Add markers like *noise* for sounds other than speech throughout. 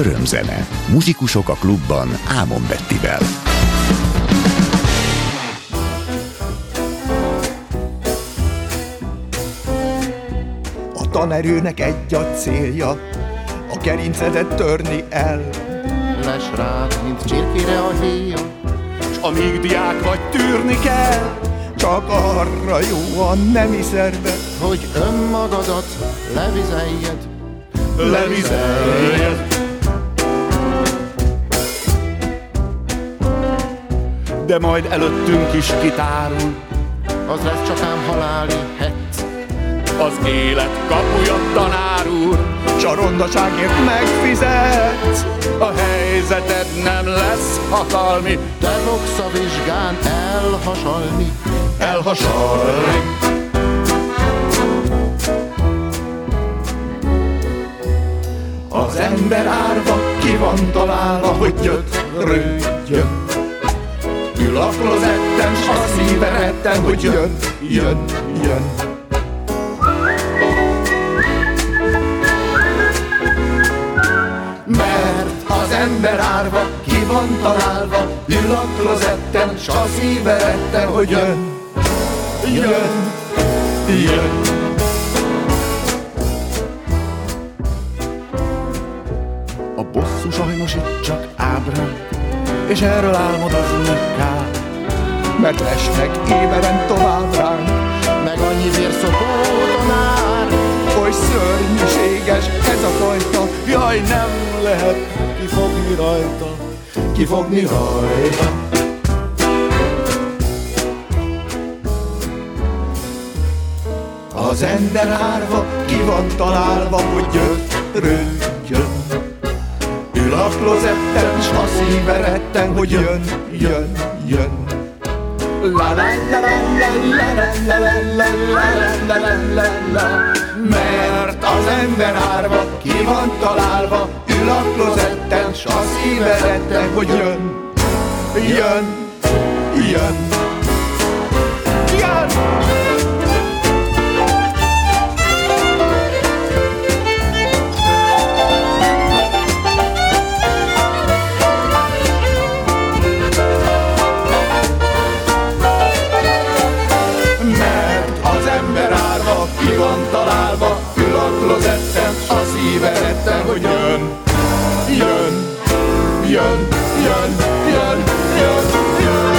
Örömzene. Muzsikusok a klubban Ámon Bettivel. A tanerőnek egy a célja, a gerincedet törni el. Les rád, mint csirkére a héja, s amíg diák vagy tűrni kell, csak arra jó a nemi szerve, hogy önmagadat levizeljed, levizeljed. De majd előttünk is kitárul, az lesz csak ám haláli het. az élet kapuja tanár úr, s a rondaságért megfizet. A helyzeted nem lesz hatalmi, Te fogsz a vizsgán elhasalni, elhasalni. Az ember árva ki van találva, hogy jött, rődjön. Ül a klozetten, s a szíve retten, hogy jön, jön, jön. Mert az ember árva ki van találva, ül a klozetten, s a szíve retten, hogy jön, jön, jön. A bosszú sajnos itt csak ábrán, és erről álmodozni kell, mert esnek éveren tovább ránk, meg annyi vérszopó tanár. oly szörnyűséges ez a fajta, jaj nem lehet kifogni rajta, kifogni rajta. Az ember árva ki van találva, hogy. Ül a klozetten, s a szíve retten, hogy jön, jön, jön. La la la la la la la la la la la la la la Mert az ember árva ki van találva, ül a klozetten, s a szíve retten, hogy jön, jön. Jön! Jön, jön, jön, jön, jön.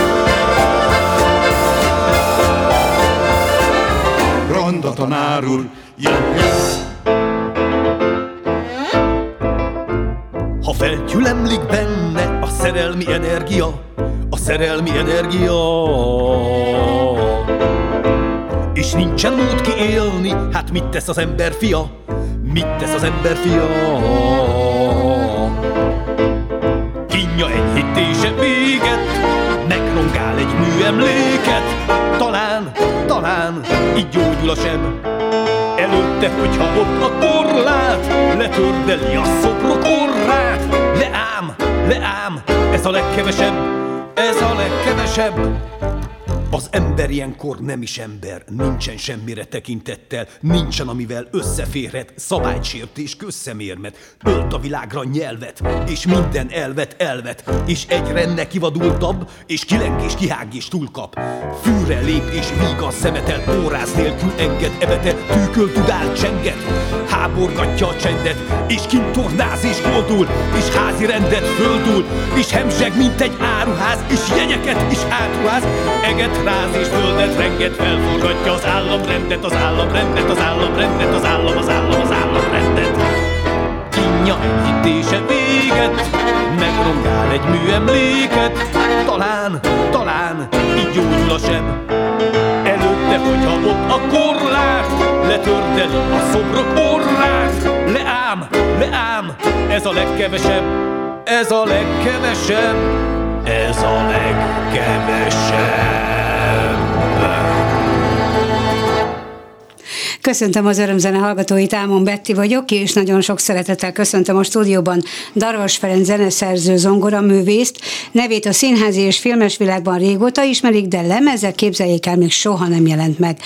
Ronda tanár úr, jön, jön. Ha felgyülemlik benne a szerelmi energia, a szerelmi energia, és nincsen mód kiélni, hát mit tesz az ember fia? Mit tesz az ember fia? Kínja enyhítése véget, megrongál egy műemléket, talán, talán így gyógyul a seb. Előtte, hogyha ott a korlát, letördeli a szobrok orrát. Leám, leám, ez a legkevesebb, ez a legkevesebb. Az ember ilyenkor nem is ember, nincsen semmire tekintettel, nincsen amivel összeférhet, szabálysértés, közszemérmet, ölt a világra nyelvet, és minden elvet elvet, és egyre nekivadultabb, és kileng és kihág és túlkap. Fűre lép és víg a szemetel, órász nélkül enged, ebete, tűköl tudál csenget, háborgatja a csendet, és kintornáz és koldul, és házi rendet földul, és hemzseg, mint egy áruház, és jenyeket is átruház, eget ráz és földet renget, felforgatja az államrendet, az államrendet, az államrendet, az állam, az állam, az államrendet. Kínja enyhítése véget, megrongál egy műemléket, talán, talán így gyógyul a seb. Előtte, hogyha ott a korlát, letördeli a szobrok orrát, leám, leám, ez a legkevesebb, ez a legkevesebb, ez a legkevesebb. Canada. Köszöntöm az örömzene hallgatóit, Ámon Betti vagyok, és nagyon sok szeretettel köszöntöm a stúdióban Darvas Ferenc zeneszerző zongoraművészt. Nevét a színházi és filmes világban régóta ismerik, de lemezek képzeljék el, még soha nem jelent meg.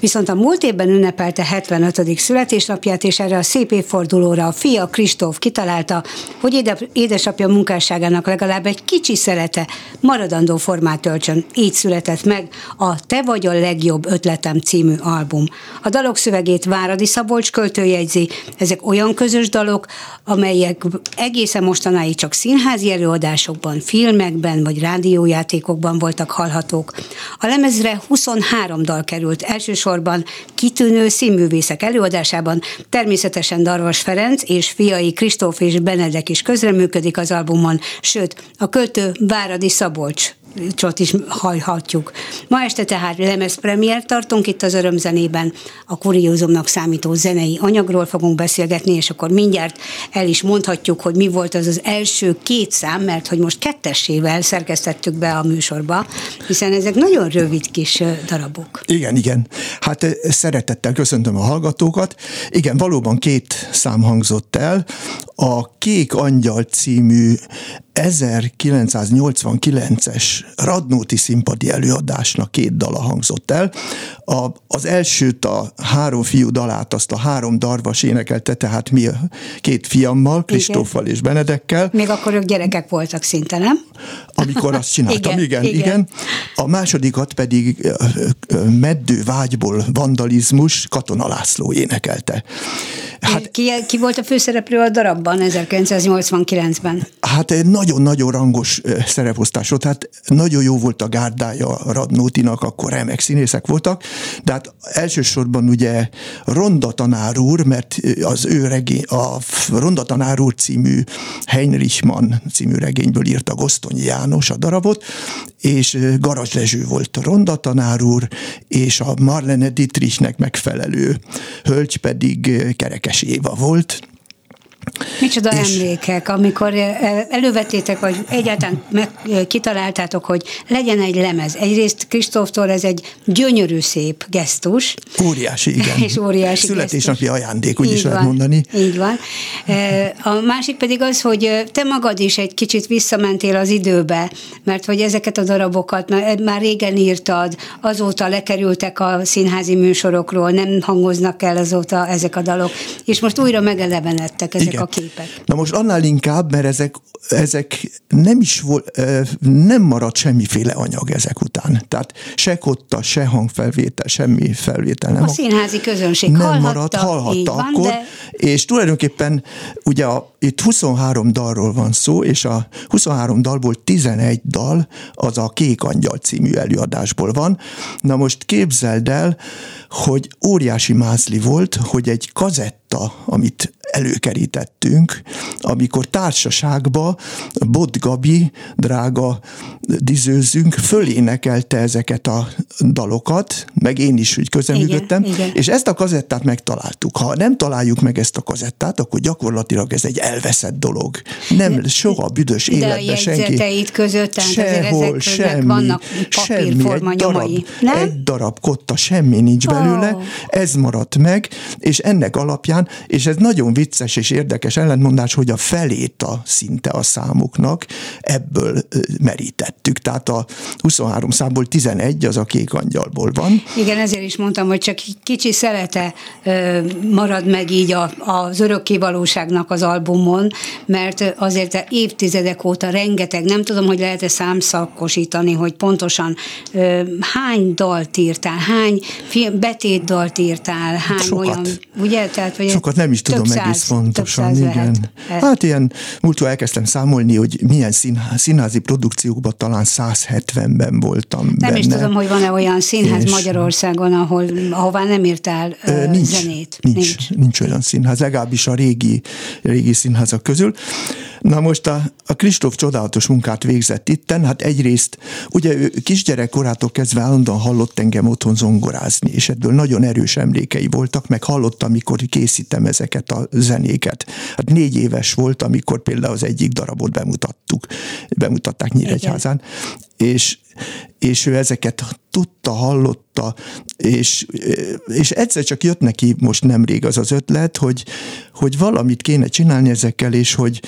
Viszont a múlt évben ünnepelte 75. születésnapját, és erre a szép évfordulóra a fia Kristóf kitalálta, hogy édesapja munkásságának legalább egy kicsi szelete maradandó formát töltsön. Így született meg a Te vagy a legjobb ötletem című album. A dalok szövegét Váradi Szabolcs költőjegyzi, ezek olyan közös dalok, amelyek egészen mostanáig csak színházi előadásokban, filmekben vagy rádiójátékokban voltak hallhatók. A lemezre 23 dal került, elsősorban kitűnő színművészek előadásában, természetesen Darvas Ferenc és fiai Kristóf és Benedek is közreműködik az albumon, sőt, a költő Váradi Szabolcs csot is hallhatjuk. Ma este tehát lemezpremier tartunk itt az örömzenében, a kuriózumnak számító zenei anyagról fogunk beszélgetni, és akkor mindjárt el is mondhatjuk, hogy mi volt az az első két szám, mert hogy most kettessével szerkesztettük be a műsorba, hiszen ezek nagyon rövid kis darabok. Igen, igen. Hát szeretettel köszöntöm a hallgatókat. Igen, valóban két szám hangzott el. A Kék Angyal című 1989-es Radnóti színpadi előadásnak két dala hangzott el. A, az elsőt a három fiú dalát, azt a három darvas énekelte, tehát mi két fiammal, Kristóffal és Benedekkel. Még akkor ők gyerekek voltak szinte, nem? Amikor azt csináltam, *laughs* igen, igen, igen. igen. A másodikat pedig Meddő vágyból vandalizmus Katona László énekelte. Hát, ki, ki volt a főszereplő a darabban 1989-ben? Hát nagyon-nagyon rangos szereposztás volt, hát nagyon jó volt a gárdája Radnótinak, akkor remek színészek voltak, de hát elsősorban ugye Ronda tanár úr, mert az ő regény, a Ronda tanár úr című Heinrich Mann című regényből írta Gosztonyi János a darabot, és Garas Lezső volt a Ronda tanár úr, és a Marlene Dietrichnek megfelelő hölgy pedig Kerekes Éva volt, Micsoda és... emlékek, amikor elővettétek, vagy egyáltalán meg, kitaláltátok, hogy legyen egy lemez. Egyrészt Kristóftól ez egy gyönyörű szép gesztus. Óriási, igen. *laughs* És óriási Születésnapi gesztus. ajándék, úgy így is van, lehet mondani. Így van. A másik pedig az, hogy te magad is egy kicsit visszamentél az időbe, mert hogy ezeket a darabokat már régen írtad, azóta lekerültek a színházi műsorokról, nem hangoznak el azóta ezek a dalok, és most újra megelevenedtek ezek ezek a képek. Na most annál inkább, mert ezek, ezek nem is volt, nem maradt semmiféle anyag ezek után. Tehát se kotta, se hangfelvétel, semmi felvétel nem. A színházi közönség nem hallhatta, maradt, hallhatta van, akkor, de... és tulajdonképpen ugye a, itt 23 dalról van szó, és a 23 dalból 11 dal az a Kék Angyal című előadásból van. Na most képzeld el, hogy óriási mázli volt, hogy egy kazetta, amit előkerítettünk, amikor társaságba Bot Gabi, drága dizőzünk, fölénekelte ezeket a dalokat, meg én is úgy közeműködtem, és ezt a kazettát megtaláltuk. Ha nem találjuk meg ezt a kazettát, akkor gyakorlatilag ez egy elveszett dolog. Nem, de, soha büdös de életben senki. között, tehát sehol, semmi, vannak semmi, egy darab, nem? egy darab kotta, semmi nincs belőle, ez maradt meg, és ennek alapján, és ez nagyon vicces és érdekes ellentmondás, hogy a felét a szinte a számuknak ebből merítettük. Tehát a 23 számból 11 az a kék angyalból van. Igen, ezért is mondtam, hogy csak kicsi szelete marad meg így a, az örökké valóságnak az albumon, mert azért évtizedek óta rengeteg, nem tudom, hogy lehet-e számszakosítani, hogy pontosan hány dalt írtál, hány betétdalt írtál, hány Sokat. olyan, ugye? Tehát, vagy Sokat nem is tudom száz, egész pontosan, igen. Lehet. Hát ilyen múltkor elkezdtem számolni, hogy milyen színház, színházi produkciókban talán 170-ben voltam Nem benne. is tudom, hogy van-e olyan színház és... Magyarországon, ahol, ahová nem írtál ö, nincs, zenét. Nincs, nincs, nincs olyan színház, legalábbis a régi, régi színházak közül. Na most a, a Kristóf csodálatos munkát végzett itten, hát egyrészt ugye ő kisgyerekkorától kezdve állandóan hallott engem otthon zongorázni, és ebből nagyon erős emlékei voltak, meg hallottam, amikor készítem ezeket a zenéket. Hát négy éves volt, amikor például az egyik darabot bemutattuk, bemutatták Nyíregyházán. és, és ő ezeket tudta, hallotta, és, és egyszer csak jött neki most nemrég az az ötlet, hogy, hogy valamit kéne csinálni ezekkel, és hogy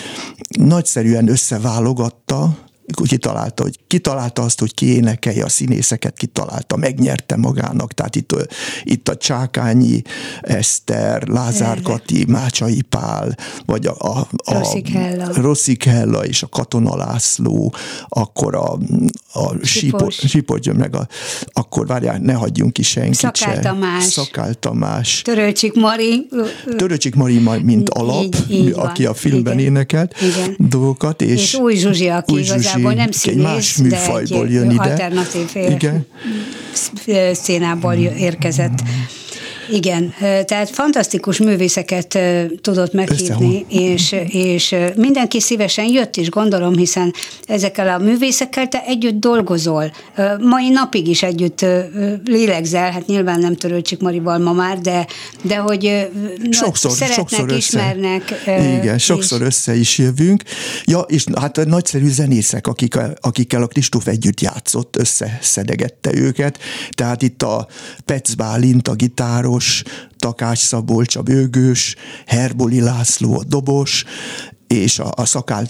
nagyszerűen összeválogatta, kitalálta, hogy kitalálta azt, hogy ki énekelje a színészeket, kitalálta, megnyerte magának. Tehát itt, itt a Csákányi Eszter, Lázár Kati, Mácsai Pál, vagy a, a, a Rosszik Hella. Rosszik Hella és a Katona László, akkor a, a Sipos. Sipos, meg a, akkor várjál, ne hagyjunk ki senkit Szakál se. Tamás. Szakál Tamás. Törölcsik Mari. Töröcsik Mari, mint alap, Így- így van. aki a filmben Igen. énekelt Igen. dolgokat. És, És Új Zsuzsi, aki Új Zsuzsi, igazából nem színész, más de műfajból egy jön ide. alternatív Igen. szénából érkezett. Igen, tehát fantasztikus művészeket tudott meghívni, és, és mindenki szívesen jött is, gondolom, hiszen ezekkel a művészekkel te együtt dolgozol. Mai napig is együtt lélegzel, hát nyilván nem Törőcsik Marival ma már, de, de hogy sokszor, szeretnek, sokszor össze. ismernek. Igen, és- sokszor össze is jövünk. Ja, és hát nagyszerű zenészek, akik, akikkel a Kristóf együtt játszott, összeszedegette őket. Tehát itt a Pec Bálint, a gitáros, Takács Szabolcs, a bőgős, Herboli László, a dobos, és a, a Szakál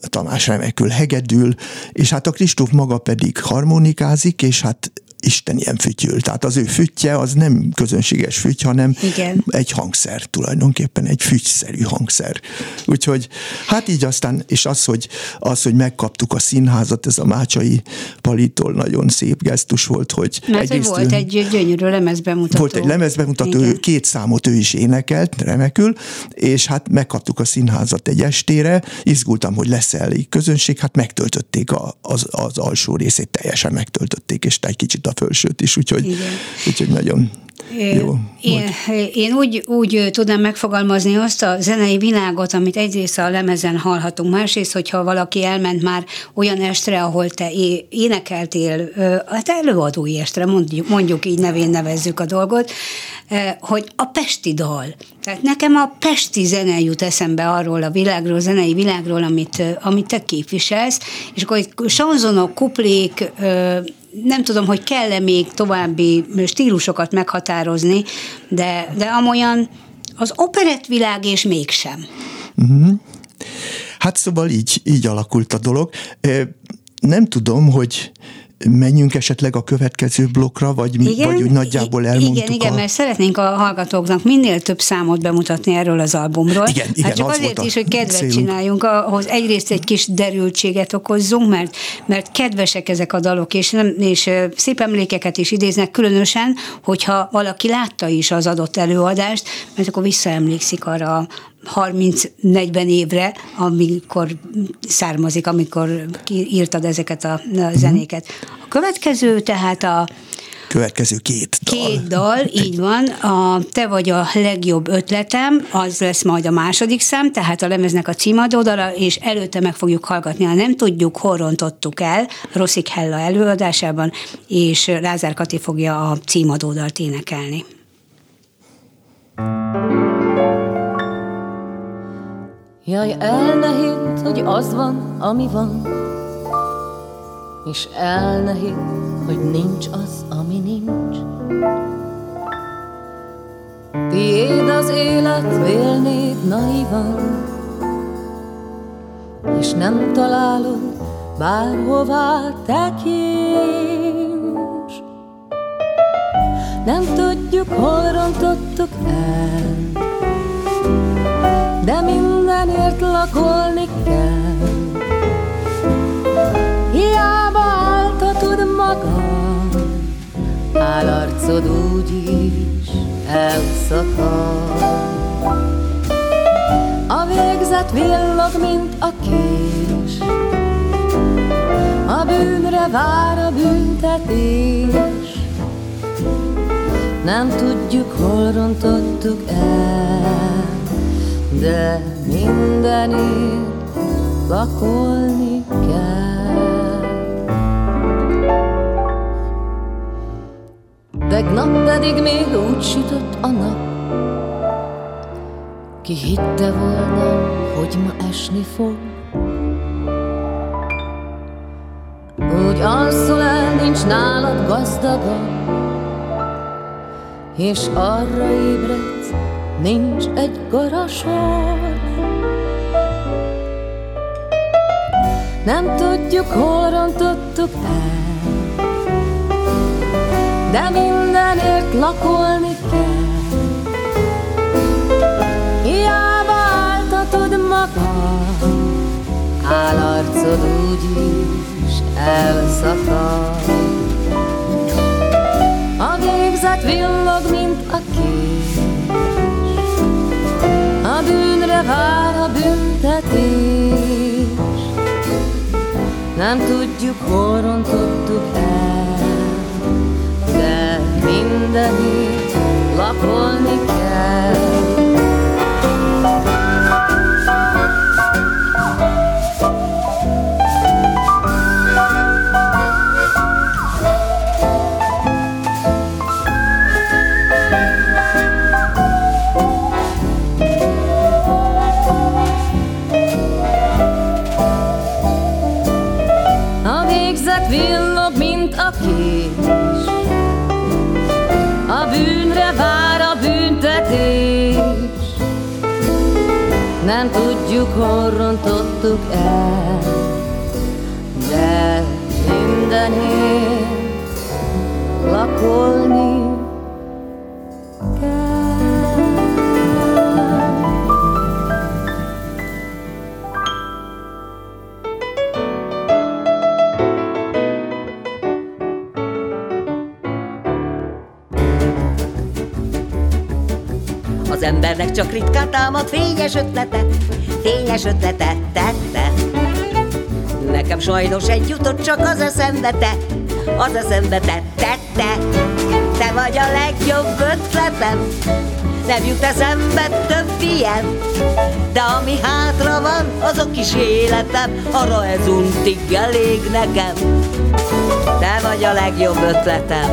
Tamás remekül hegedül, és hát a Kristóf maga pedig harmonikázik, és hát Isten ilyen fütyül. Tehát az ő füttye az nem közönséges füty, hanem Igen. egy hangszer tulajdonképpen, egy fügyszerű hangszer. Úgyhogy hát így aztán, és az, hogy, az, hogy megkaptuk a színházat, ez a Mácsai Palitól nagyon szép gesztus volt, hogy hogy egyrészt volt ő- egy gyönyörű lemezbemutató. volt egy lemezbemutató, Igen. két számot ő is énekelt, remekül, és hát megkaptuk a színházat egy estére, izgultam, hogy lesz elég közönség, hát megtöltötték a, az, az alsó részét, teljesen megtöltötték, és egy kicsit a felsőt is, úgyhogy, Igen. úgyhogy nagyon jó. Én, én úgy, úgy tudnám megfogalmazni azt a zenei világot, amit egyrészt a lemezen hallhatunk, másrészt, hogyha valaki elment már olyan estre, ahol te énekeltél, hát előadói estre, mondjuk, mondjuk így nevén nevezzük a dolgot, hogy a pesti dal. Tehát nekem a pesti zene jut eszembe arról a világról, a zenei világról, amit, amit te képviselsz, és akkor egy sanzonok, kuplék, nem tudom, hogy kell-e még további stílusokat meghatározni, de, de amolyan az operettvilág és mégsem. Hát szóval így, így alakult a dolog. Nem tudom, hogy menjünk esetleg a következő blokkra, vagy, igen? vagy úgy nagyjából elmondtuk Igen, igen, a... mert szeretnénk a hallgatóknak minél több számot bemutatni erről az albumról. Igen, igen, hát csak az azért is, hogy kedvet célunk. csináljunk, ahhoz egyrészt egy kis derültséget okozzunk, mert, mert kedvesek ezek a dalok, és, nem, és szép emlékeket is idéznek, különösen, hogyha valaki látta is az adott előadást, mert akkor visszaemlékszik arra 30-40 évre, amikor származik, amikor írtad ezeket a, Mhm. zenéket. A következő tehát a Következő két dal. Két dal, így van. A Te vagy a legjobb ötletem, az lesz majd a második szám, tehát a lemeznek a címadó dala, és előtte meg fogjuk hallgatni, ha nem tudjuk, hol rontottuk el, Rosszik Hella előadásában, és Lázár Kati fogja a címadó dalt énekelni. Jaj, el ne hidd, hogy az van, ami van, és el ne hidd, hogy nincs az, ami nincs. Tiéd az élet, vélnéd naivan, és nem találod bárhová tekints. Nem tudjuk, hol rontottuk el, de mindenért lakolni kell. Hiába áltatod magad, állarcod úgyis elszakad. A végzet villog, mint a kés, a bűnre vár a büntetés. Nem tudjuk, hol rontottuk el, de mindenért lakolni kell. Tegnap pedig még úgy sütött a nap, ki hitte volna, hogy ma esni fog. Úgy alszol el, nincs nálad gazdaga, és arra ébredsz, nincs egy garasor. Nem tudjuk, hol rontottuk el, de mindenért lakolni kell. Hiába áltatod magad, állarcod úgyis elszakad. A végzet villog, mint a kés, a bűnre vár a büntetés. Nem tudjuk, hol rontottuk el, de mindenért lakolni Nem tudjuk, hol el, de mindenért lakolni embernek csak ritkán támad fényes ötlete, fényes ötlete, tette. Nekem sajnos egy jutott csak az eszembe te, az eszembe te, tette. Te vagy a legjobb ötletem, nem jut eszembe több ilyen, de ami hátra van, az a kis életem, arra ez untig elég nekem. Te vagy a legjobb ötletem,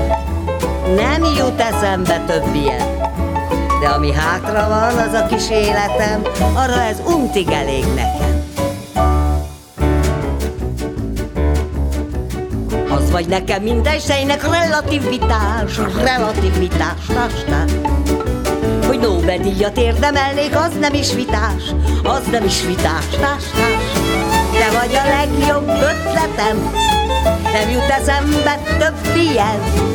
nem jut eszembe több ilyen. De ami hátra van, az a kis életem, arra ez untig elég nekem. Az vagy nekem minden sejnek relativitás, relativitás, tastás. Hogy Nobel-díjat érdemelnék, az nem is vitás, az nem is vitás, tás, tás. Te vagy a legjobb ötletem, nem jut eszembe több ilyen,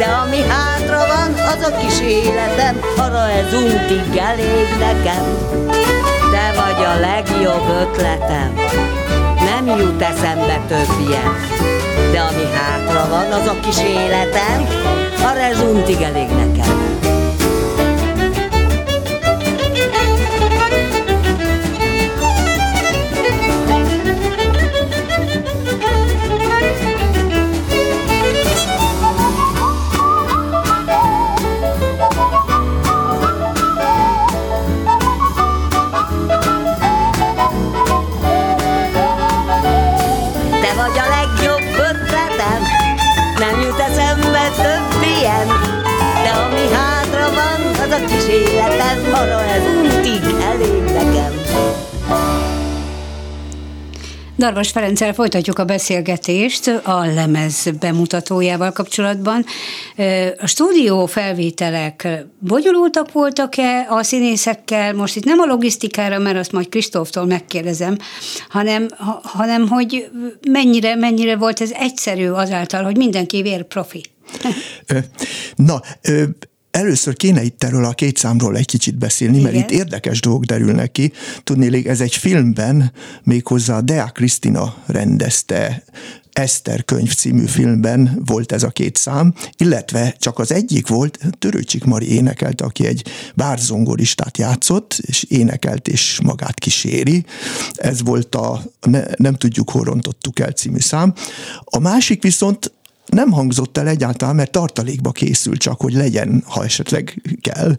de ami hátra van, az a kis életem. Arra ez untig elég nekem. Te vagy a legjobb ötletem. Nem jut eszembe több ilyen. De ami hátra van, az a kis életem. Arra ez untig elég nekem Darvas Ferenccel folytatjuk a beszélgetést a lemez bemutatójával kapcsolatban. A stúdió felvételek bonyolultak voltak-e a színészekkel? Most itt nem a logisztikára, mert azt majd Kristóftól megkérdezem, hanem, hanem hogy mennyire, mennyire volt ez egyszerű azáltal, hogy mindenki vér profi. Na, Először kéne itt erről a két számról egy kicsit beszélni, Igen. mert itt érdekes dolgok derülnek ki. Tudnélik, ez egy filmben, méghozzá Dea Krisztina rendezte Eszter könyv című filmben volt ez a két szám, illetve csak az egyik volt, Törőcsik Mari énekelt, aki egy bárzongoristát játszott, és énekelt és magát kíséri. Ez volt a ne, Nem tudjuk, hol rontottuk el című szám. A másik viszont nem hangzott el egyáltalán, mert tartalékba készül csak, hogy legyen, ha esetleg kell.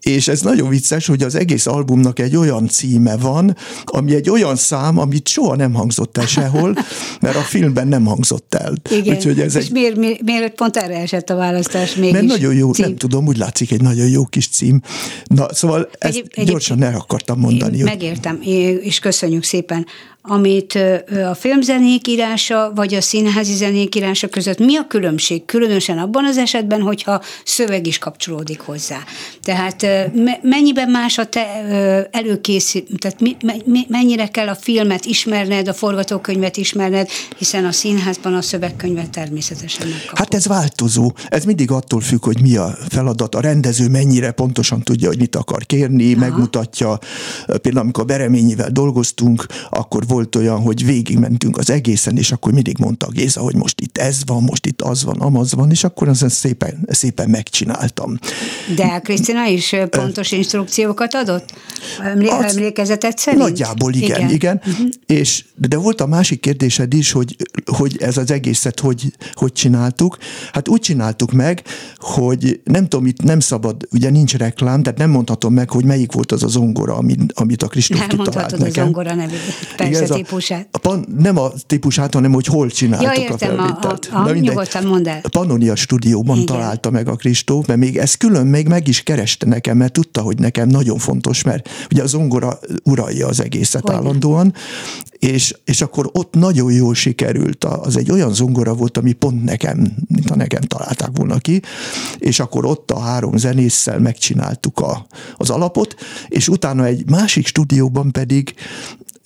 És ez nagyon vicces, hogy az egész albumnak egy olyan címe van, ami egy olyan szám, amit soha nem hangzott el sehol, *laughs* mert a filmben nem hangzott el. Igen. Úgyhogy ez És egy... miért, miért, miért pont erre esett a választás mégis? Mert nagyon jó, cím. nem tudom, úgy látszik egy nagyon jó kis cím. Na, szóval ezt egy, egy, gyorsan el akartam mondani. Megértem, és köszönjük szépen amit a filmzenék írása, vagy a színházi zenék írása között mi a különbség? Különösen abban az esetben, hogyha szöveg is kapcsolódik hozzá. Tehát mennyiben más a te előkészít, tehát mennyire kell a filmet ismerned, a forgatókönyvet ismerned, hiszen a színházban a szövegkönyvet természetesen megkapod. Hát ez változó. Ez mindig attól függ, hogy mi a feladat. A rendező mennyire pontosan tudja, hogy mit akar kérni, Aha. megmutatja. Például amikor Bereményivel dolgoztunk, akkor volt olyan, hogy végigmentünk az egészen, és akkor mindig mondta a Géza, hogy most itt ez van, most itt az van, amaz van, és akkor azon szépen, szépen megcsináltam. De Krisztina is pontos instrukciókat adott? Emlé- az, emlékezetet szerint? Nagyjából igen, igen. igen. Uh-huh. És, de volt a másik kérdésed is, hogy, hogy ez az egészet hogy, hogy csináltuk. Hát úgy csináltuk meg, hogy nem tudom, itt nem szabad, ugye nincs reklám, tehát nem mondhatom meg, hogy melyik volt az a zongora, amit, amit a Kristóf kitalált nekem. a zongora nevű, persze Igen, típusát. A, a nem a típusát, hanem hogy hol csináltuk ja, értem, a felvételt. A, a, a, nyugodtan mondd el. A Pannonia stúdióban Igen. találta meg a Kristóf, mert még ez külön még meg is kereste nekem, mert tudta, hogy nekem nagyon fontos, mert ugye a zongora uralja az egészet hogy állandóan, és, és akkor ott nagyon jól sikerült. Az egy olyan zongora volt, ami pont nekem, mint a nekem találták volna ki, és akkor ott a három zenésszel megcsináltuk a, az alapot, és utána egy másik stúdióban pedig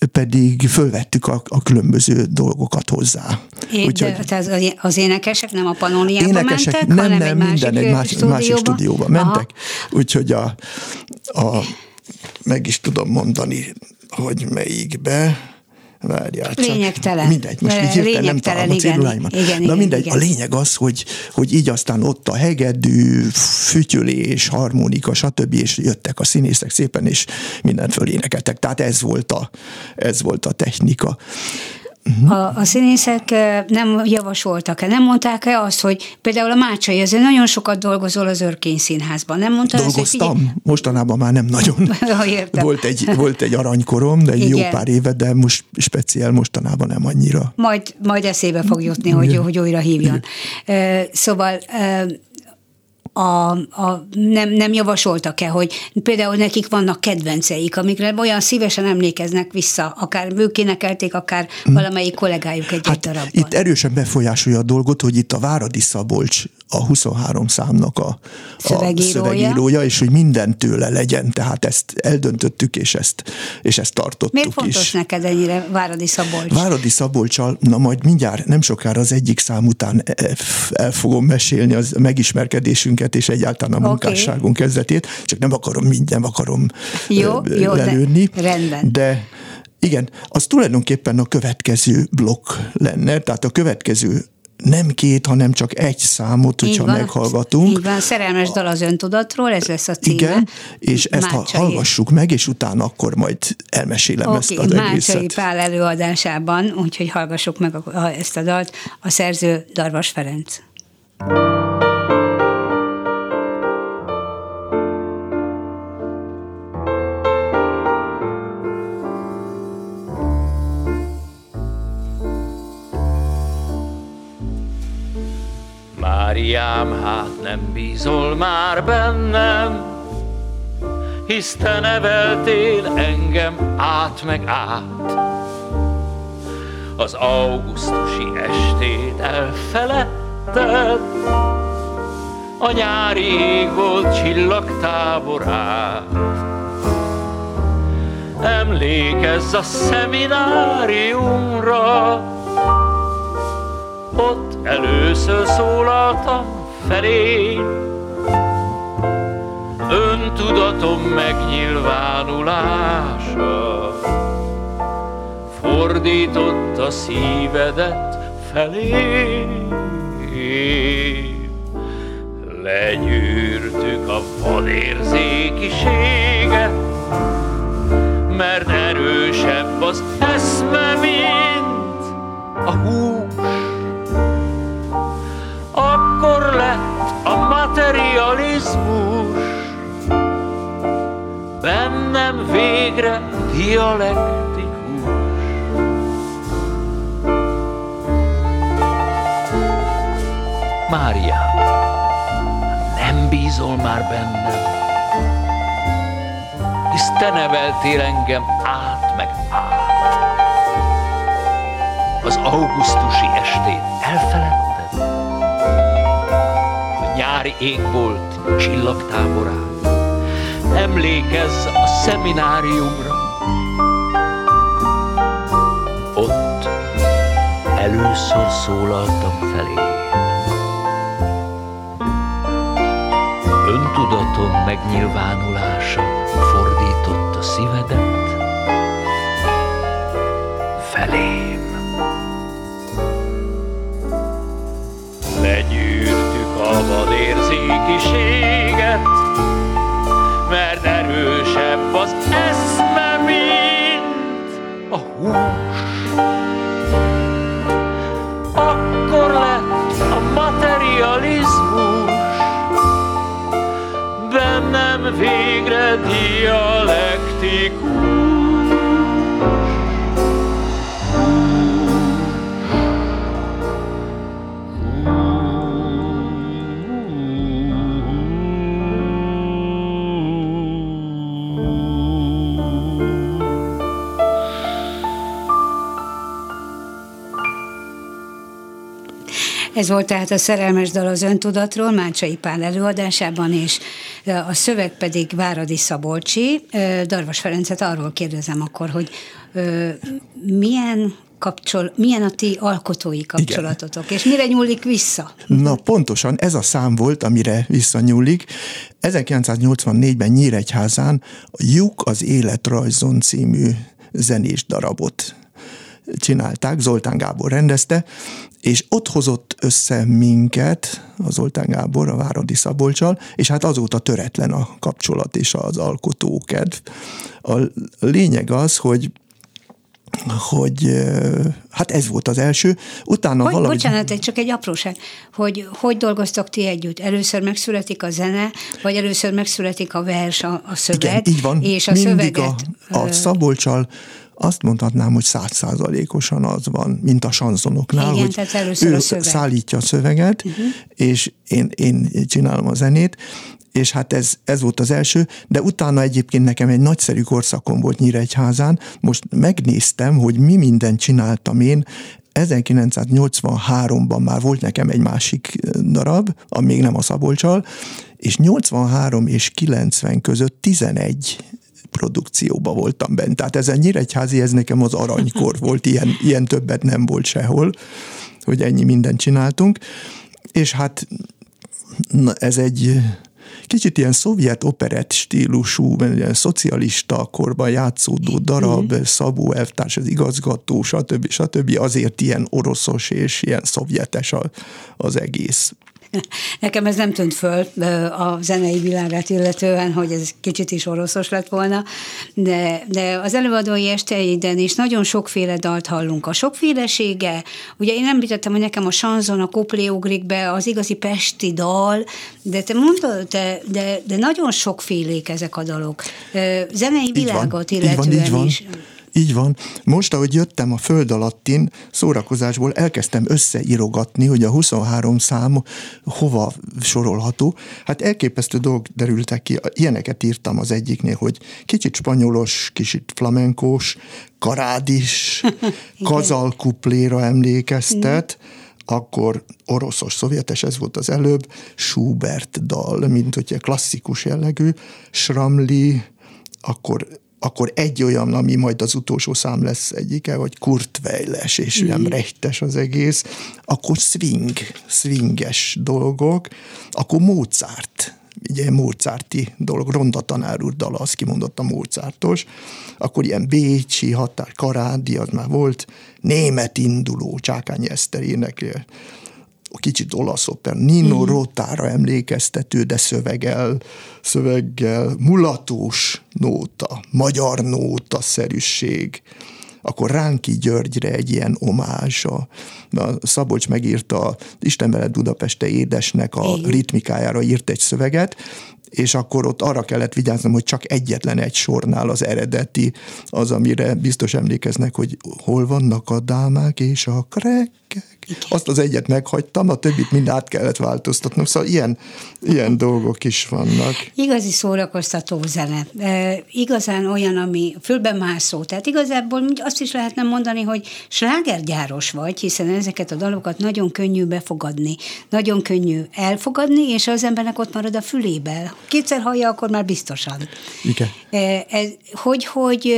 pedig fölvettük a, a különböző dolgokat hozzá. É, Úgyhogy, de az, az énekesek nem a Panóniába énekesek, mentek, nem, hanem nem, egy másik, minden egy másik, stúdióba? másik stúdióba mentek. Aha. Úgyhogy a, a, meg is tudom mondani, hogy melyikbe Várjál csak. Lényegtelen. Mindegy, most így hirtelen nem találom a céduláimat. Igen, Na mindegy, igen. a lényeg az, hogy, hogy így aztán ott a hegedű, fütyülés, harmonika, stb. és jöttek a színészek szépen, és mindent fölénekeltek. Tehát ez volt a, ez volt a technika. A, a színészek nem javasoltak-e, nem mondták-e azt, hogy például a Mácsai, ezért nagyon sokat dolgozol az Örkény Színházban, nem mondta Dolgoztam, azt, hogy figyelj... mostanában már nem nagyon. *laughs* volt, egy, volt egy aranykorom, de egy Igen. jó pár éve, de most speciál mostanában nem annyira. Majd, majd eszébe fog jutni, hogy, hogy újra hívjon. Igen. Szóval a, a, nem, nem javasoltak-e, hogy például nekik vannak kedvenceik, amikre olyan szívesen emlékeznek vissza, akár ők énekelték, akár hmm. valamelyik kollégájuk egy hát darabban. Itt erősen befolyásolja a dolgot, hogy itt a Váradi Szabolcs a 23 számnak a, szövegírója. a szövegírója, és hogy minden tőle legyen, tehát ezt eldöntöttük, és ezt, és ezt tartottuk Miért fontos is. neked ennyire Váradi Szabolcs? Váradi Szabolcsal, na majd mindjárt, nem sokára az egyik szám után e, e, el fogom mesélni az megismerkedésünket, és egyáltalán a munkásságunk okay. kezdetét, csak nem akarom mindjárt, akarom jó, jó, lelőni. De, rendben. De igen, az tulajdonképpen a következő blokk lenne, tehát a következő nem két, hanem csak egy számot, hogyha van, meghallgatunk. Így van, szerelmes dal az öntudatról, ez lesz a címe. Igen, és ezt Mácsai. hallgassuk meg, és utána akkor majd elmesélem okay, ezt az Mácsai egészet. Pál előadásában, úgyhogy hallgassuk meg ezt a dalt, a szerző Darvas Ferenc. thank you Máriám, hát nem bízol már bennem, hisz te neveltél engem át meg át. Az augusztusi estét elfeledted, a nyári ég volt csillagtáborát. Emlékezz a szemináriumra, ott először szólaltam felé. Öntudatom megnyilvánulása fordított a szívedet felé. Legyűrtük a vadérzékiséget, mert erősebb az eszme, mint a hús akkor lett a materializmus. Bennem végre dialektikus. Mária, nem bízol már bennem, hisz te neveltél engem át meg át. az augusztusi estét elfeledted? Égbolt csillagtáborán. Emlékezz a szemináriumra. Ott először szólaltam felé. Öntudatom megnyilvánulása fordított a szívedet vadérzékiséget, mert erősebb az eszme, mint a hús. Akkor lett a materializmus, bennem végre dialektikus. Ez volt tehát a szerelmes dal az öntudatról, Mácsai Pál előadásában, és a szöveg pedig Váradi Szabolcsi. Darvas Ferencet arról kérdezem akkor, hogy milyen kapcsol, milyen a ti alkotói kapcsolatotok, Igen. és mire nyúlik vissza? Na pontosan ez a szám volt, amire visszanyúlik. 1984-ben Nyíregyházán a Juk az életrajzon című zenés darabot csinálták, Zoltán Gábor rendezte, és ott hozott össze minket, a Zoltán Gábor, a Váradi Szabolcsal, és hát azóta töretlen a kapcsolat és az alkotókedv. A lényeg az, hogy hogy hát ez volt az első, utána hogy, valahogy... Bocsánat, csak egy apróság, hogy hogy dolgoztok ti együtt? Először megszületik a zene, vagy először megszületik a vers, a, a szöveg, Igen, így van. és a Mindig szöveget... A, a Szabolcsal azt mondhatnám, hogy százszázalékosan az van, mint a sanzonoknál, Igen, hogy ő a szöveg. szállítja a szöveget, uh-huh. és én, én csinálom a zenét, és hát ez, ez volt az első, de utána egyébként nekem egy nagyszerű korszakom volt Nyíregyházán, most megnéztem, hogy mi mindent csináltam én, 1983-ban már volt nekem egy másik darab, ami még nem a Szabolcsal, és 83 és 90 között 11 produkcióba voltam bent. Tehát ez a Nyíregyházi, ez nekem az aranykor *laughs* volt, ilyen, ilyen többet nem volt sehol, hogy ennyi mindent csináltunk. És hát na, ez egy kicsit ilyen szovjet operett stílusú, ilyen szocialista korban játszódó darab, mm. Szabó elvtárs, az igazgató, stb. stb. azért ilyen oroszos és ilyen szovjetes az egész. *laughs* Nekem ez nem tűnt föl a zenei világát illetően, hogy ez kicsit is oroszos lett volna, de, de az előadói esteiden is nagyon sokféle dalt hallunk. A sokfélesége, ugye én említettem, hogy nekem a sanzon, a koplé ugrik be, az igazi pesti dal, de te mondtad, de, de, de nagyon sokfélék ezek a dalok. Zenei világot illetően így van, így van. is. Így van. Most, ahogy jöttem a föld alattin, szórakozásból elkezdtem összeírogatni, hogy a 23 szám hova sorolható. Hát elképesztő dolgok derültek ki. Ilyeneket írtam az egyiknél, hogy kicsit spanyolos, kicsit flamenkós, karádis, *laughs* kazalkupléra emlékeztet, akkor oroszos, szovjetes, ez volt az előbb, Schubert dal, mint hogyha klasszikus jellegű, Schramli, akkor akkor egy olyan, ami majd az utolsó szám lesz egyike, vagy kurtvejles, és mm. nem rechtes az egész, akkor swing, swinges dolgok, akkor Mozart, ugye Mozarti dolog, Ronda tanár úr dala, az kimondott a Mozartos, akkor ilyen Bécsi határ, Karádi, az már volt, német induló, Csákány Eszter énekel, kicsit olasz oper, Nino mm. Rotára emlékeztető, de szöveggel, szöveggel, mulatós nóta, magyar nóta szerűség, akkor Ránki Györgyre egy ilyen omázs, a, a Szabolcs megírta Isten veled Budapeste édesnek a ritmikájára írt egy szöveget, és akkor ott arra kellett vigyáznom, hogy csak egyetlen egy sornál az eredeti, az, amire biztos emlékeznek, hogy hol vannak a dámák és a krekkek. Azt az egyet meghagytam, a többit mind át kellett változtatnom, szóval ilyen, ilyen dolgok is vannak. Igazi szórakoztató zene. E, igazán olyan, ami fölben mászó. Tehát igazából azt is lehetne mondani, hogy slágergyáros vagy, hiszen ezeket a dalokat nagyon könnyű befogadni, nagyon könnyű elfogadni, és az embernek ott marad a fülébe. Kétszer hallja, akkor már biztosan. Igen. E, ez, hogy, hogy,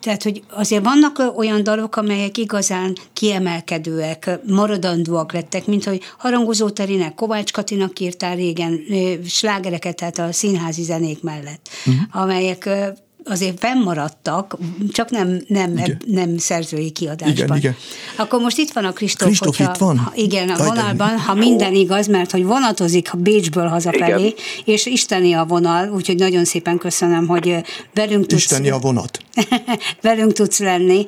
tehát, hogy azért vannak olyan dalok, amelyek igazán kiemelkedőek, maradandóak lettek, mint hogy Harangozó Terinek, Kovács Katinak írtál régen slágereket, tehát a színházi zenék mellett, uh-huh. amelyek azért fennmaradtak, csak nem, nem, nem szerzői kiadásban. Igen, igen. Akkor most itt van a Kristóf. Kristóf itt van? Ha, igen, a vonalban, ha minden igaz, mert hogy vonatozik Bécsből hazafelé, igen. és isteni a vonal, úgyhogy nagyon szépen köszönöm, hogy velünk tudsz... Isteni a vonat. *laughs* velünk tudsz lenni.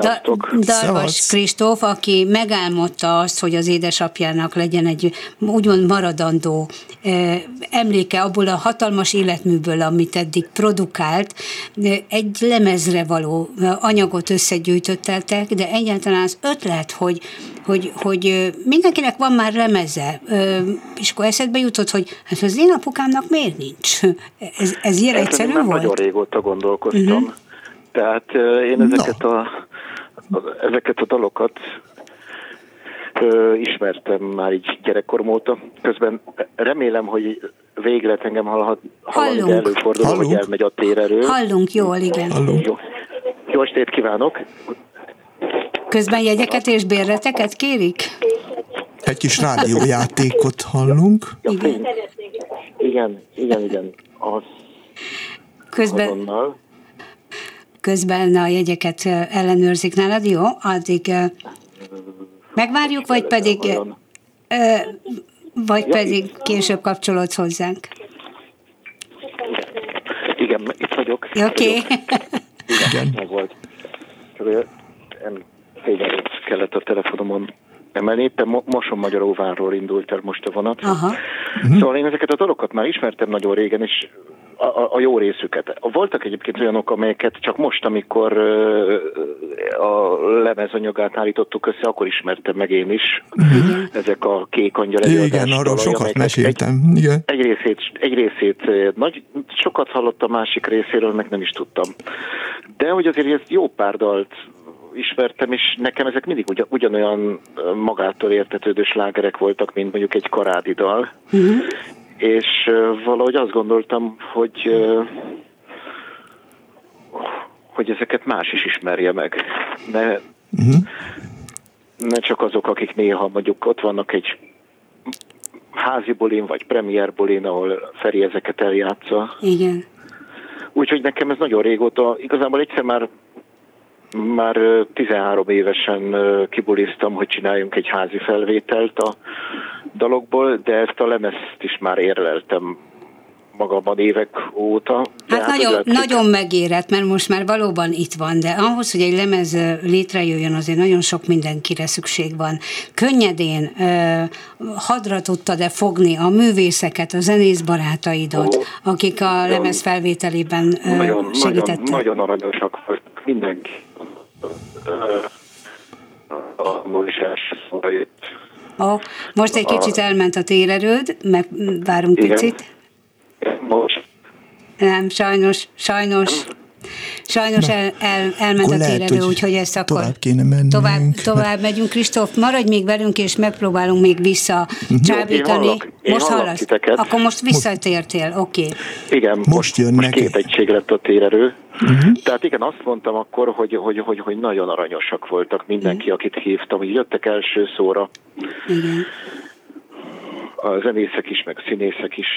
Da, Darvas Kristóf, aki megálmodta azt, hogy az édesapjának legyen egy úgymond maradandó emléke abból a hatalmas életműből, amit eddig produkált, egy lemezre való anyagot összegyűjtötteltek, de egyáltalán az ötlet, hogy, hogy, hogy mindenkinek van már lemeze, és akkor eszedbe jutott, hogy hát az én apukámnak miért nincs? Ez, ez ilyen egyszerű volt? Nagyon régóta gondolkoztam. Uh-huh. Tehát én ezeket, no. a, ezeket a dalokat ö, ismertem már így gyerekkorom óta. Közben remélem, hogy végre lehet engem hallhat, hallani, előfordul, Hallunk. hogy elmegy a térerő. Hallunk, jól, igen. Hallunk. Jó. Jó estét kívánok! Közben jegyeket és bérleteket kérik? Egy kis rádiójátékot hallunk. Igen. Igen, igen, igen. Az közben, azonnal. közben a jegyeket ellenőrzik nálad, jó? Addig megvárjuk, vagy pedig vagy pedig később kapcsolódsz hozzánk? Igen, itt vagyok. Oké. Okay. *laughs* Igen, meg volt. Nem szégyenlőt kellett a telefonomon emelni. Éppen Moson Magyaróvárról indult el most a vonat. Aha. Szóval én ezeket a dalokat már ismertem nagyon régen, és a, a, jó részüket. Voltak egyébként olyanok, amelyeket csak most, amikor a lemezanyagát állítottuk össze, akkor ismertem meg én is. Uh-huh. Ezek a kék angyal Igen, arról sokat meséltem. Egy, Igen. Egy részét, egy részét nagy, sokat hallottam, másik részéről meg nem is tudtam. De hogy azért ezt jó pár dalt ismertem, és nekem ezek mindig ugyan, ugyanolyan magától értetődő slágerek voltak, mint mondjuk egy karádi dal. Uh-huh és valahogy azt gondoltam, hogy hogy ezeket más is ismerje meg. Ne, uh-huh. ne csak azok, akik néha mondjuk ott vannak egy házi bulin, vagy premier bulin, ahol Feri ezeket eljátsza. Igen. Úgyhogy nekem ez nagyon régóta, igazából egyszer már már 13 évesen kibuliztam, hogy csináljunk egy házi felvételt a dalokból, de ezt a lemezt is már érleltem magamban évek óta. Hát, hát nagyon, látszik... nagyon megérett, mert most már valóban itt van, de ahhoz, hogy egy lemez létrejöjjön, azért nagyon sok mindenkire szükség van. Könnyedén hadra tudtad-e fogni a művészeket, a zenész barátaidat, oh, akik a nagyon, lemez felvételében nagyon, segítettek? Nagyon, nagyon aranyosak voltak mindenki. A Moisés szóval Oh, most egy kicsit elment a térerőd, meg várunk Igen. picit. Most. Nem, sajnos, sajnos. Sajnos el, el, elment a térerő, úgyhogy ezt akkor tovább kéne mennünk. Tovább, tovább megyünk. Kristóf, maradj még velünk, és megpróbálunk még vissza mhm. csábítani. Most hallasz? Titeket. Akkor most visszatértél, oké. Okay. Igen, most, most jön most két egység lett a térerő. Uh-huh. Tehát igen, azt mondtam akkor, hogy, hogy, hogy, hogy nagyon aranyosak voltak mindenki, uh-huh. akit hívtam, hogy jöttek első szóra. Igen. A zenészek is, meg a színészek is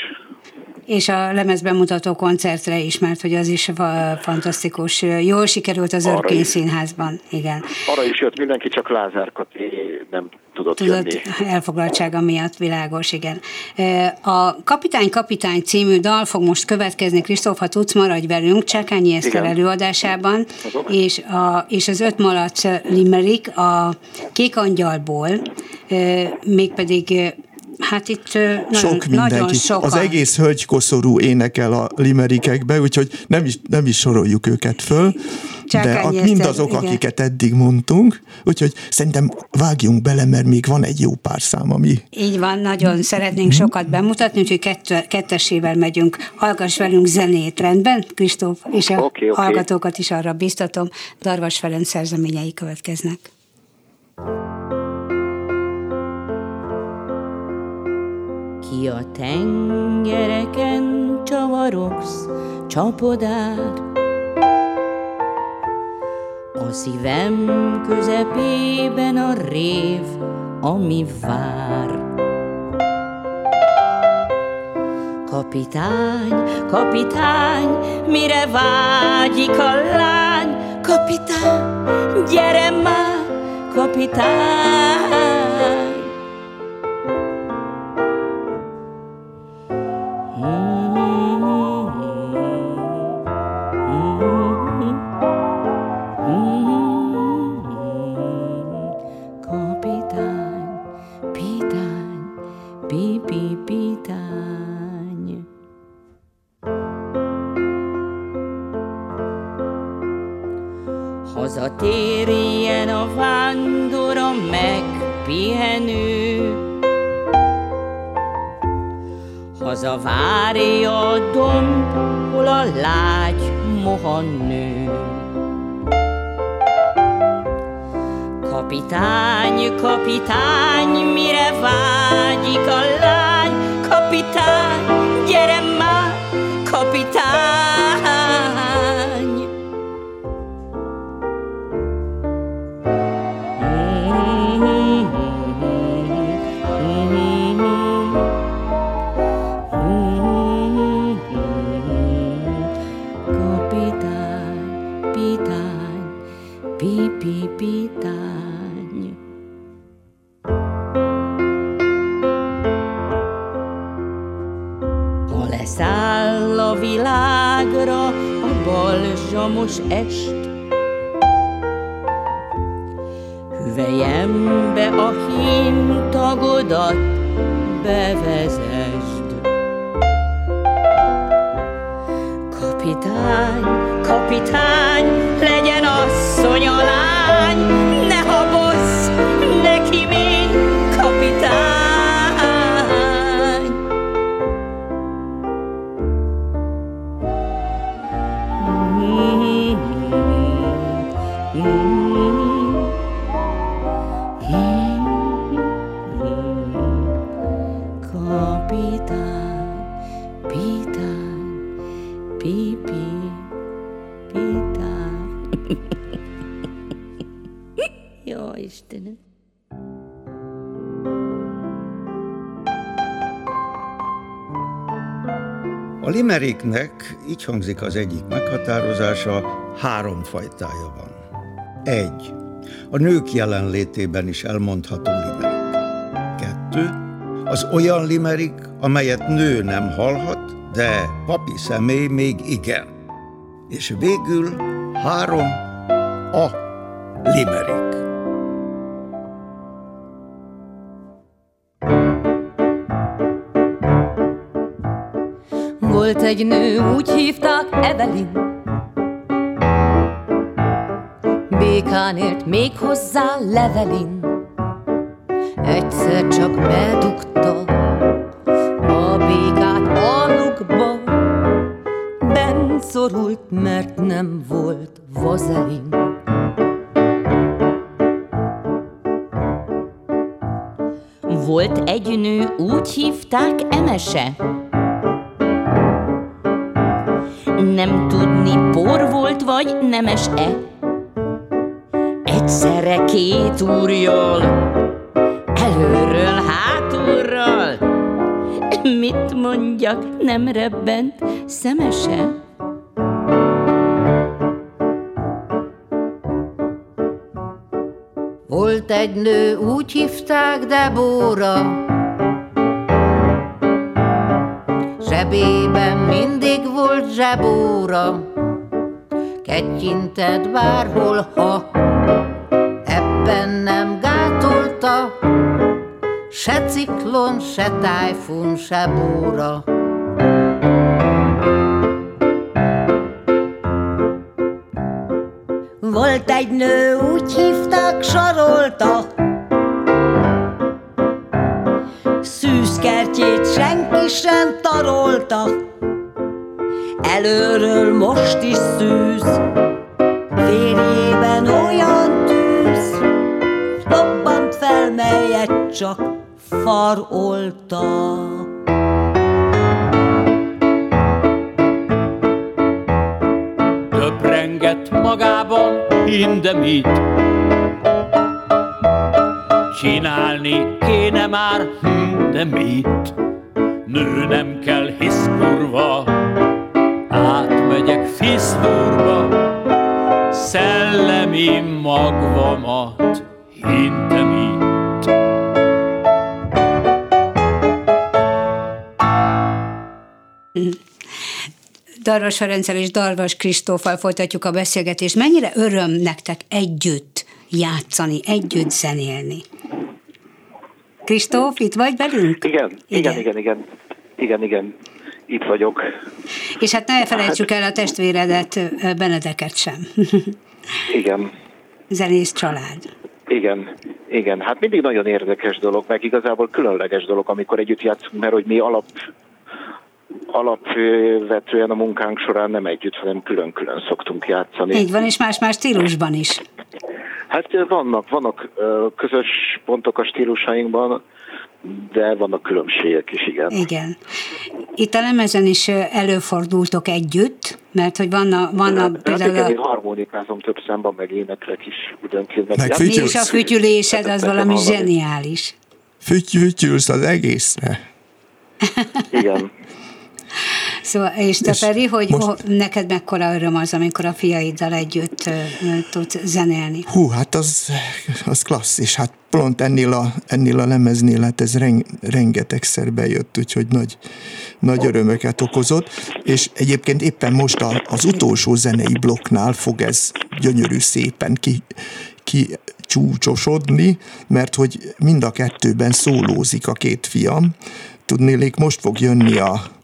és a lemezbemutató koncertre is, mert hogy az is fantasztikus. Jól sikerült az Örkény Színházban, igen. Arra is jött mindenki, csak Lázár Kati nem tudott, tudott jönni. elfoglaltsága miatt, világos, igen. A Kapitány Kapitány című dal fog most következni, Kristóf, ha tudsz, maradj velünk, Csákányi Eszter előadásában, és, a, és az öt malac limerick a Kék Angyalból, mégpedig Hát itt nagyon, sok mindenki. nagyon sokan. Az egész hölgykoszorú énekel a limerikekbe, úgyhogy nem is, nem is soroljuk őket föl, Csákány de Eszter, mindazok, igen. akiket eddig mondtunk, úgyhogy szerintem vágjunk bele, mert még van egy jó pár szám, ami Így van, nagyon szeretnénk Mhm. sokat bemutatni, úgyhogy kett, kettesével megyünk. Hallgass velünk zenét, rendben, Kristóf? És a Oké, oké. hallgatókat is arra biztatom, Darvas Ferenc szerzeményei következnek. Ki a tengereken csavarogsz, csapodár? A szívem közepében a rév, ami vár. Kapitány, kapitány, mire vágyik a lány? Kapitány, gyere már! Kapitány, Hazatérjen a vándor a megpihenő, Haza várja a domb, hol a lágy moha nő. Kapitány, kapitány, mire vágyik a lány? Kapitány, gyere már, balzsamos est, Hüvelyembe a hím tagodat bevezesd. Kapitány, kapitány, legyen asszony a lány, A limeriknek így hangzik az egyik meghatározása, három fajtája van. Egy. A nők jelenlétében is elmondható limerik. Kettő. Az olyan limerik, amelyet nő nem hallhat, de papi személy még igen. És végül három. A limerik. Volt egy nő, úgy hívták Evelyn. Békán élt még hozzá levelin. Egyszer csak bedugta a békát alukba. Ben mert nem volt vazelin. Volt egy nő, úgy hívták Emese. Nem tudni, por volt vagy nemes-e. Egyszerre két úrjól, előről, hátulról. Mit mondjak, nem rebbent szemese? Volt egy nő, úgy hívták Debóra, Zsebében mindig volt zsebóra, Kettyintett bárhol, ha ebben nem gátolta, Se ciklon, se tájfun, se bóra. Volt egy nő, úgy hívták Sarolta, tarolta, Előről most is szűz, Férjében olyan tűz, Lobbant fel, melyet csak farolta. Töprengett magában mindemit. Csinálni kéne már, de mit? Nő nem kell hisz kurva, átmegyek fiszturba, szellemi magvamat hintem itt. Darvas Ferenccel és Darvas Kristóffal folytatjuk a beszélgetést. Mennyire öröm nektek együtt játszani, együtt zenélni? Kristóf, itt vagy velünk? Igen, igen, igen, igen, igen, igen, itt vagyok. És hát ne felejtsük el a testvéredet, Benedeket sem. *laughs* Igen, Zenész család. igen, igen. Hát mindig nagyon érdekes dolog, meg igazából különleges dolog, amikor együtt játszunk, mert hogy mi alap alapvetően a munkánk során nem együtt, hanem külön-külön szoktunk játszani. Így van, és más-más stílusban is. Hát vannak, vannak közös pontok a stílusainkban, de vannak különbségek is, igen. Igen. Itt a lemezen is előfordultok együtt, mert hogy vannak, vannak Hát például igen, én a, harmonikázom több számban, meg éneklek is időnként. Meg, Meg fütyülsz. és a fütyülésed az valami hallani. zseniális. Füty, fütyülsz az egészre. Igen. Szóval, és te És hogy most- most... neked mekkora öröm az, amikor a fiaiddal együtt ö, tudsz zenélni? Hú, hát az, az klassz, és hát pont ennél a, ennél a lemeznél, hát ez ren, rengetegszer bejött, úgyhogy nagy, nagy örömöket okozott, és egyébként éppen most a, az utolsó zenei blokknál fog ez gyönyörű szépen ki, ki csúcsosodni, mert hogy mind a kettőben szólózik a két fiam. Tudnélék, most fog jönni a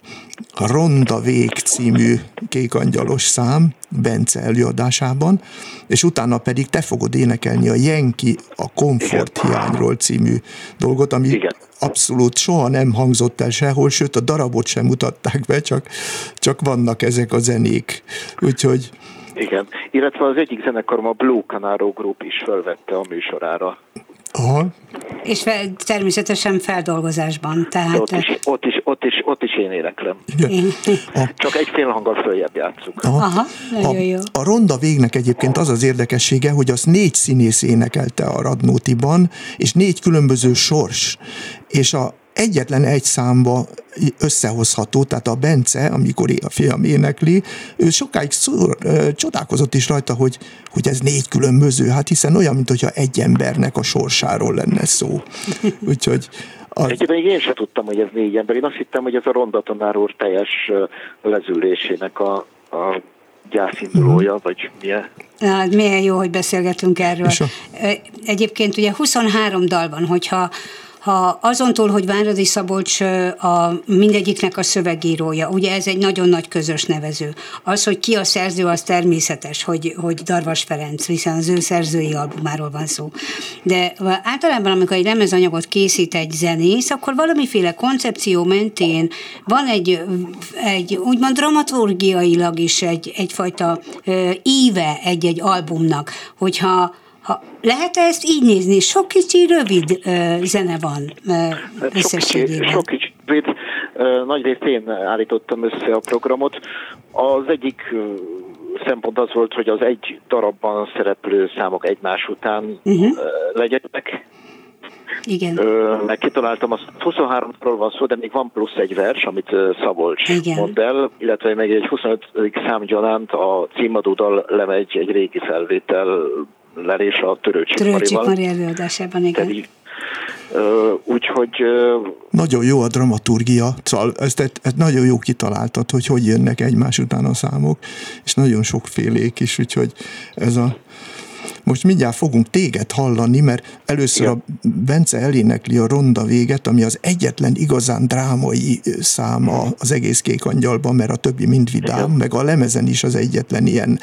Ronda Vég című kékangyalos szám Bence előadásában, és utána pedig te fogod énekelni a Jenki a komfort hiányról című dolgot, ami Igen. abszolút soha nem hangzott el sehol, sőt a darabot sem mutatták be, csak, csak vannak ezek a zenék. Úgyhogy Igen. Illetve az egyik zenekarom, a Blue Canaro Group is felvette a műsorára. Aha, És természetesen feldolgozásban, tehát... Ott is, ott is, ott is, ott is én éneklem. igen. A, Csak egy fél hanggal följebb játszunk. Aha. Aha, nagyon jó. A, a ronda végnek egyébként az az érdekessége, hogy az négy színész énekelte a Radnótiban, és négy különböző sors, és a egyetlen egy számba összehozható, tehát a Bence, amikor a fiam énekli, ő sokáig szor, ö, csodálkozott is rajta, hogy, hogy ez négy különböző, hát hiszen olyan, mint hogyha egy embernek a sorsáról lenne szó. *laughs* Úgyhogy az, Egyébként én sem tudtam, hogy ez négy ember. Én azt hittem, hogy ez a Ronda tanár úr teljes lezülésének a, a gyászindulója, vagy milyen. Hát milyen jó, hogy beszélgetünk erről. Egyébként ugye 23 dal van, hogyha ha azon túl, hogy Váradi Szabolcs a mindegyiknek a szövegírója, ugye ez egy nagyon nagy közös nevező. Az, hogy ki a szerző, az természetes, hogy, hogy Darvas Ferenc, hiszen az ő szerzői albumáról van szó. De általában, amikor egy lemezanyagot készít egy zenész, akkor valamiféle koncepció mentén van egy, egy úgymond dramaturgiailag is egy, egyfajta íve egy-egy albumnak, hogyha ha, lehet -e ezt így nézni? Sok kicsi, rövid ö, zene van ö, Sok kicsi, összességében. sok kicsi rövid, ö, nagy részt én állítottam össze a programot. Az egyik ö, szempont az volt, hogy az egy darabban szereplő számok egymás után uh-huh. legyenek. Igen. Ö, meg kitaláltam, azt 23-ról van szó, de még van plusz egy vers, amit Szabolcs Igen. mond el, illetve még egy 25. szám gyanánt a címadódal lemegy egy régi felvétel lelés a Törőcsik Törőcsik. Mari előadásában, igen. Ö, Úgyhogy nagyon jó a dramaturgia, szóval ezt, ezt, ezt nagyon jó kitaláltad, hogy hogy jönnek egymás után a számok, és nagyon sokfélék is, úgyhogy ez a most mindjárt fogunk téged hallani, mert először a Bence elénekli a ronda véget, ami az egyetlen igazán drámai száma az egész kék angyalban, mert a többi mind vidám, Igen. meg a lemezen is az egyetlen ilyen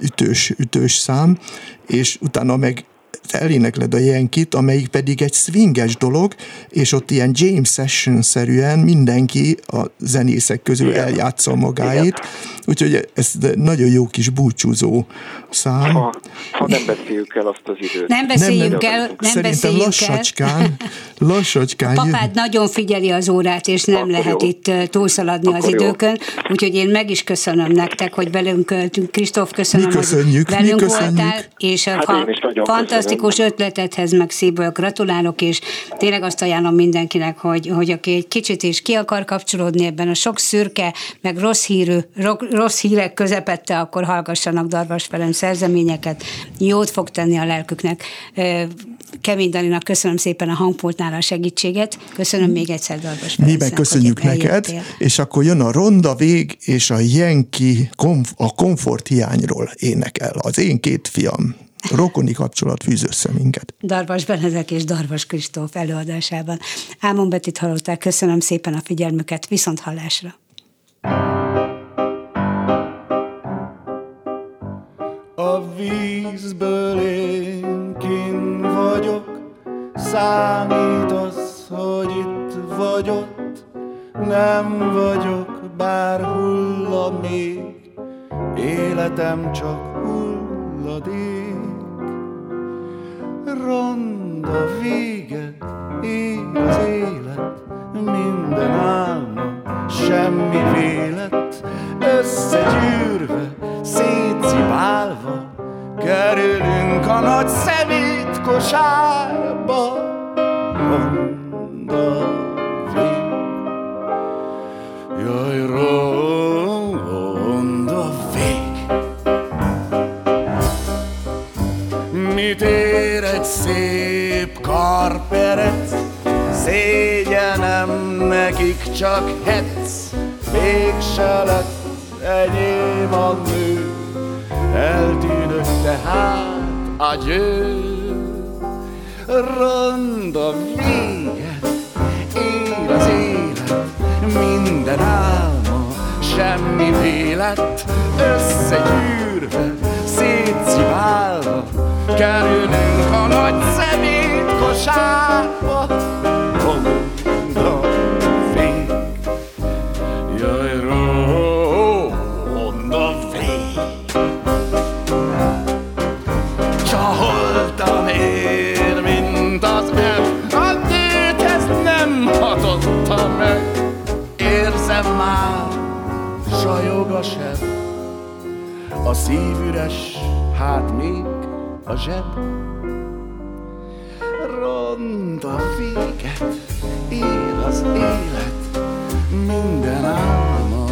ütős, ütős szám, és utána meg elénekled a Jenkit, amelyik pedig egy swinges dolog, és ott ilyen James Session-szerűen mindenki a zenészek közül Igen. eljátsza magáit, Igen. Úgyhogy ez nagyon jó kis búcsúzó szám. Ha, ha nem beszéljük el azt az időt. Nem beszéljük el, nem Szerintem beszéljük lassacskán, *laughs* lassacskán. A papád nagyon figyeli az órát, és nem Akkor lehet jó. itt túlszaladni Akkor az időkön, jó. úgyhogy én meg is köszönöm nektek, hogy velünk, Kristóf, köszönöm, mi köszönjük, hogy velünk mi köszönjük. voltál, és hát a fantasztikus köszönöm. ötletedhez meg szívből gratulálok, és tényleg azt ajánlom mindenkinek, hogy, hogy aki egy kicsit is ki akar kapcsolódni ebben a sok szürke, meg rossz, hírű, rossz hírek közepette, akkor hallgassanak Darvas Ferenc szerzeményeket, jót fog tenni a lelküknek. Kemény Daninak köszönöm szépen a hangpultnál a segítséget, köszönöm még egyszer Darvas Mi meg köszönjük neked, és akkor jön a ronda vég, és a Jenki komf- a komfort hiányról énekel. Az én két fiam rokoni kapcsolat fűz össze minket. Darvas Benedek és Darvas Kristóf előadásában. Ámon Betit hallották, köszönöm szépen a figyelmüket, viszont hallásra. Vízből én kin vagyok, számít az, hogy itt vagy ott, nem vagyok, bár hullamig, életem csak hulladék. Ronda véget ér az élet, minden álma, semmi vélet, összegyűrve, szétszipálva, kerülünk a nagy szemét kosárba. Jaj, ronda vég. Mit ér egy szégyenem nekik csak hetsz, mégse lett enyém a nő, eltűnök tehát a győ. Ronda véget ér az élet, minden álma, semmi vélet, összegyűrve, szétsziválva, kerülünk zseb. Ronda véget ér az élet, minden álma,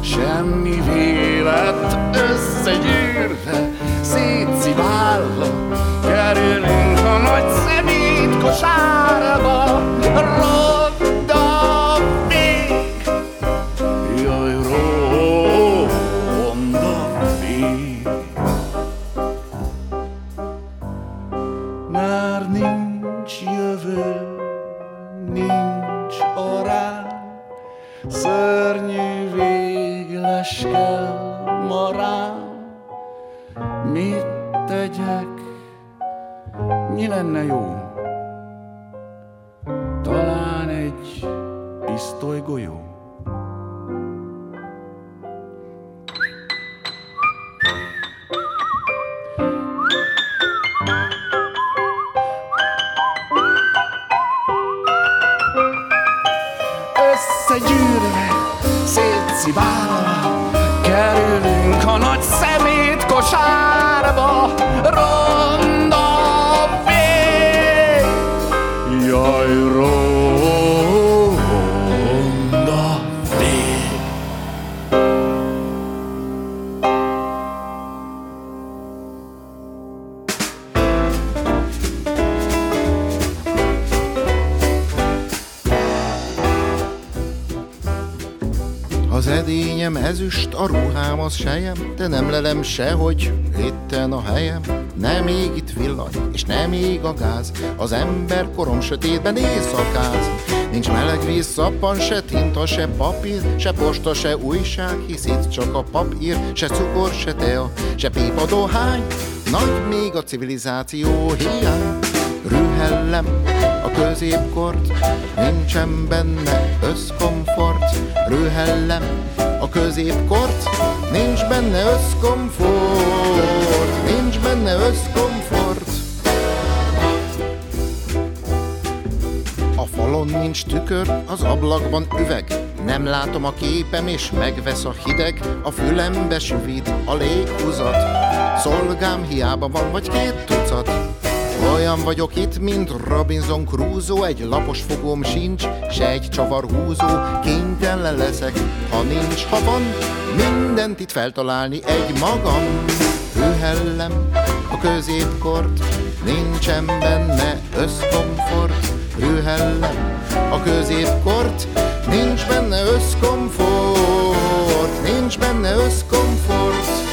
semmi vélet, összegyűrve, szétsziválva, kerülünk a nagy szemét kosárba. Szétsziválva, az sejem, de nem lelem sehogy itten a helyem. Nem még itt villany, és nem még a gáz, az ember korom sötétben éjszakáz. Nincs meleg víz, szappan, se tinta, se papír, se posta, se újság, hisz itt csak a papír, se cukor, se tea, se pipa dohány. Nagy még a civilizáció hiány. Rühellem a középkort, nincsen benne összkomfort. Rühellem a középkort, nincs benne összkomfort, nincs benne összkomfort. A falon nincs tükör, az ablakban üveg, nem látom a képem, és megvesz a hideg, a fülembe süvít a léghúzat. Szolgám hiába van, vagy két tucat, olyan vagyok itt, mint Robinson Crusoe. Egy lapos fogóm sincs, se egy csavar húzó. Kénytelen leszek, ha nincs, ha van Mindent itt feltalálni egy magam. Hűhellem a középkort Nincsen benne összkomfort. Hűhellem a középkort Nincs benne összkomfort. Nincs benne összkomfort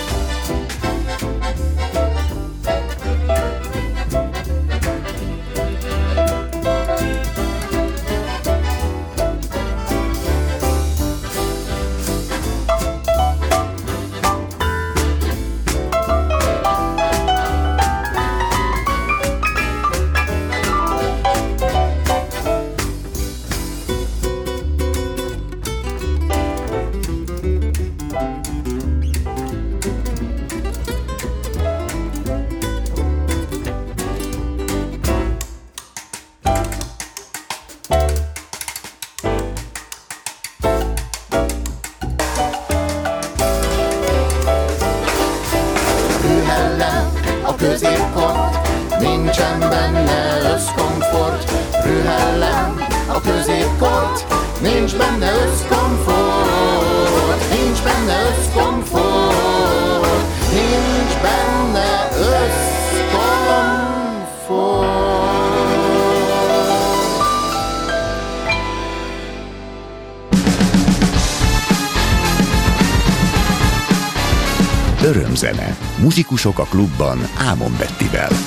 Muzsikusok a klubban Ámon Bettivel.